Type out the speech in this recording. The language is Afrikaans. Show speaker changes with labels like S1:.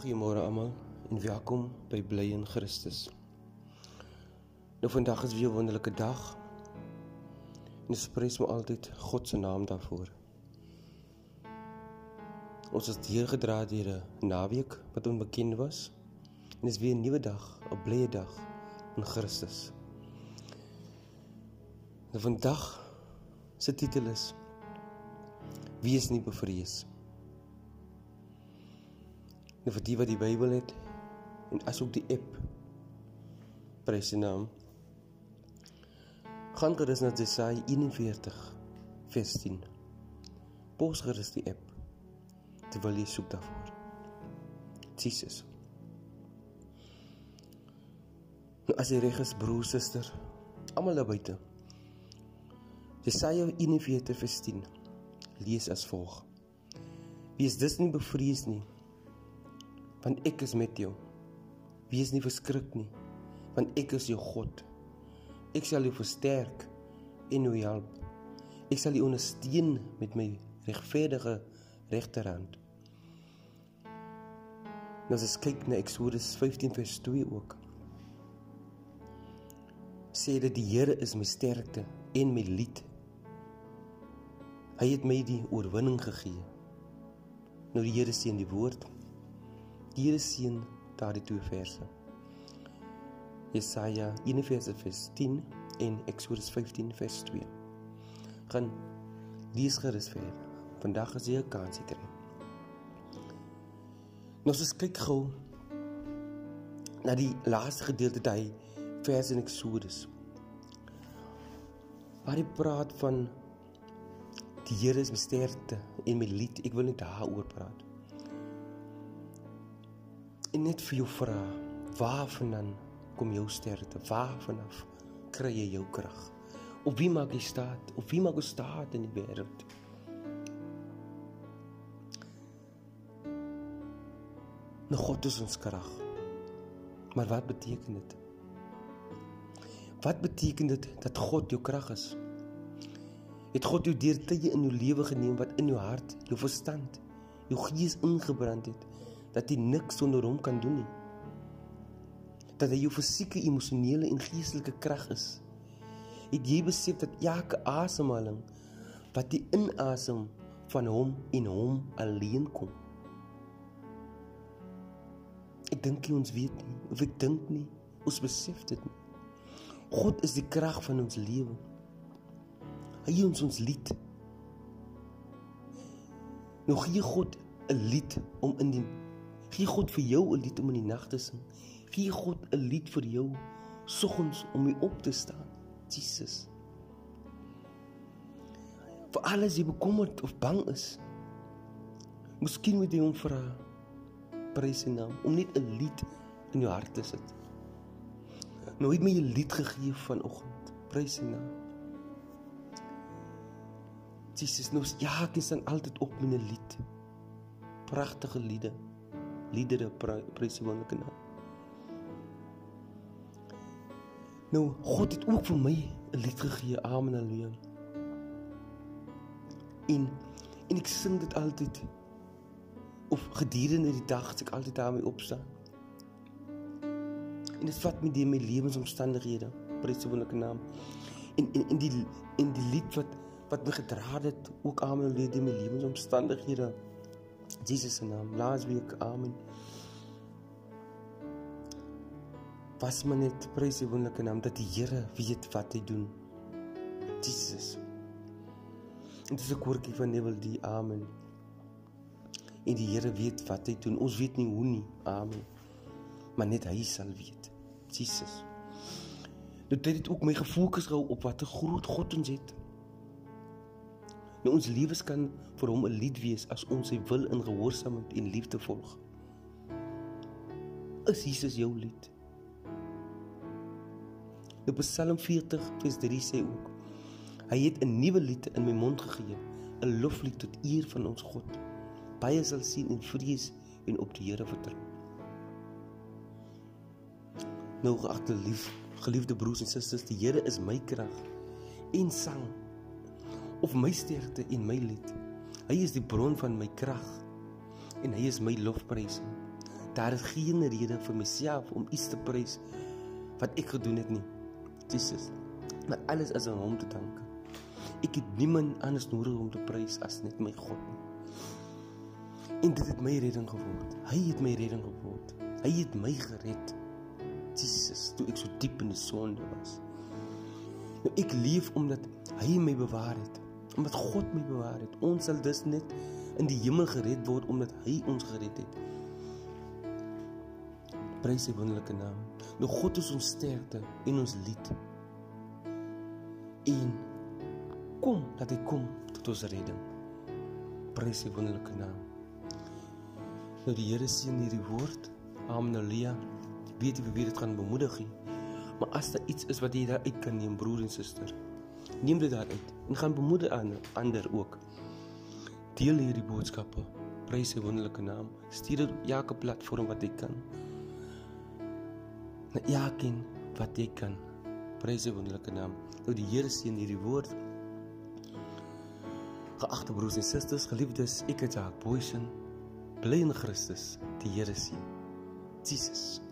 S1: Goeiemôre almal en welkom by Bly in Christus. Nou vandag is weer 'n wonderlike dag. En ons prys maar altyd God se naam daarvoor. Ons is hier gedra deur 'n naweek wat onbekend was. En dis weer 'n nuwe dag, 'n blye dag in Christus. Nou vandag se titel is Wees nie bevrees nie. Nou vir die wat die Bybel het en asook die app prys die naam. Gaan gerus na Jesaja 41 vers 10. Pos gerus die app terwyl jy soek daarvoor. Jesus. Nou as jy reg is broer suster, almal daar buite. Jesaja 41 vers 10 lees as volg. Wees dus nie bevrees nie want ek is met jou. Wees nie verskrik nie, want ek is jou God. Ek sal jou versterk en jou help. Ek sal jou ondersteun met my regverdige regterhand. Nou as ek kyk na Eksodus 15 vers 2 ook. Sê dat die Here is my sterkte en my lied. Hy het my die oorwinning gegee. Nou die Here sê in die woord Here seën daardie twee verse. Jesaja 41 vers 10 en Eksodus 15 vers 2. Gaan lees gerus verder. Vandag is jy 'n kans kry. Nou as kyk gou na die laaste gedeelte daai vers in Eksodus. Waar hy praat van die Here is my sterkte en my lied. Ek wil net daaroor praat en net vir jou vra, waarvandaan kom jou sterkte? Waarvanaf kry jy jou krag? Op wie maak jy staat? Op wie maak jy staat in die wêreld? Nou God is ons krag. Maar wat beteken dit? Wat beteken dit dat God jou krag is? Het God jou deur tye in jou lewe geneem wat in jou hart, jou verstand, jou gees ingebrand het? Dat jy niks sonder hom kan doen nie. Dat hy jou fisieke, emosionele en geestelike krag is. Het jy besef dat elke asemhaling wat jy inasem van hom en hom alleen kom? Ek dink jy ons weet nie of ek dink nie ons besef dit nie. God is die krag van ons lewe. Hy gee ons ons lied. Nou gee God 'n lied om in die Gee God vir jou 'n lied om in die nag te sing. Gee God 'n lied vir jou soggens om jy op te staan. Jesus. Vir alles jy bekommerd of bang is. Miskien moet jy hom vra prys sy naam om net 'n lied in jou hart te sit. Nou het my 'n lied gegee vanoggend. Prys sy naam. Jesus, nou ja, ek is dan altyd op met 'n lied. Pragtige liede liedere prys die wonderlike naam. Nou, God het ook vir my 'n lied gegee, Amen Haleluja. En en ek sing dit altyd of gedurende die dag as ek altyd daarmee opstaan. En dit vat my deur my lewensomstandighede, prys die wonderlike naam. En en in die in die lied wat wat my gedra het, ook Amen Haleluja, deur my lewensomstandighede. Jesus se naam. Laasweek. Amen. Was maar net prys die wonderlike naam dat die Here weet wat hy doen. Jesus. En dis 'n koortjie van Nebel die Amen. En die Here weet wat hy doen. Ons weet nie hoe nie. Amen. Maar net hy sal weet. Jesus. Dit het ook my gefokus gehou op wat 'n groot God ons het. Nou ons lewens kan vir hom 'n lied wees as ons sy wil in gehoorsaamheid en liefde volg. Is Jesus jou lied? Nou Psalm 40 vers 3 sê ook: Hy het 'n nuwe lied in my mond gegee, 'n loflied tot eer van ons God. Baie sal sien en vrees en op die Here vertrou. Nou geagte lief, geliefde broers en susters, die Here is my krag en sang of my sterkte en my lied. Hy is die bron van my krag en hy is my lofprysing. Daar is geen rede vir myself om iets te prys wat ek gedoen het nie. Jesus. Maar alles is aan hom te danke. Ek het niemand anders nodig om te prys as net my God nie. En dit het my redding geword. Hy het my redding geword. Hy het my gered. Jesus, toe ek so diep in die sonde was. Nou ek leef omdat hy my bewaar het. Omdat God my bewaar het. Ons sal dus net in die hemel gered word omdat hy ons gered het. Prys sy wonderlike naam. Nou God is ons sterkte en ons lied. En kom dat hy kom tot ons redding. Prys sy wonderlike naam. Nou die Here sien hierdie woord. Halleluja. Weet jy wie dit gaan bemoedig? Maar as daar iets is wat jy daar uit kan neem, broer en suster, neem dit daar uit en gaan bemoedig aan ander ook. Deel hierdie boodskappe. Prys sy wonderlike naam. Stuur dit op elke platform wat jy kan na elkeen wat jy kan. Prys sy wonderlike naam. Nou die Here seën hierdie woord. Geagte broers en susters, geliefdes, ek het Jacques Boysen bly in Christus. Die Here seën. Jesus.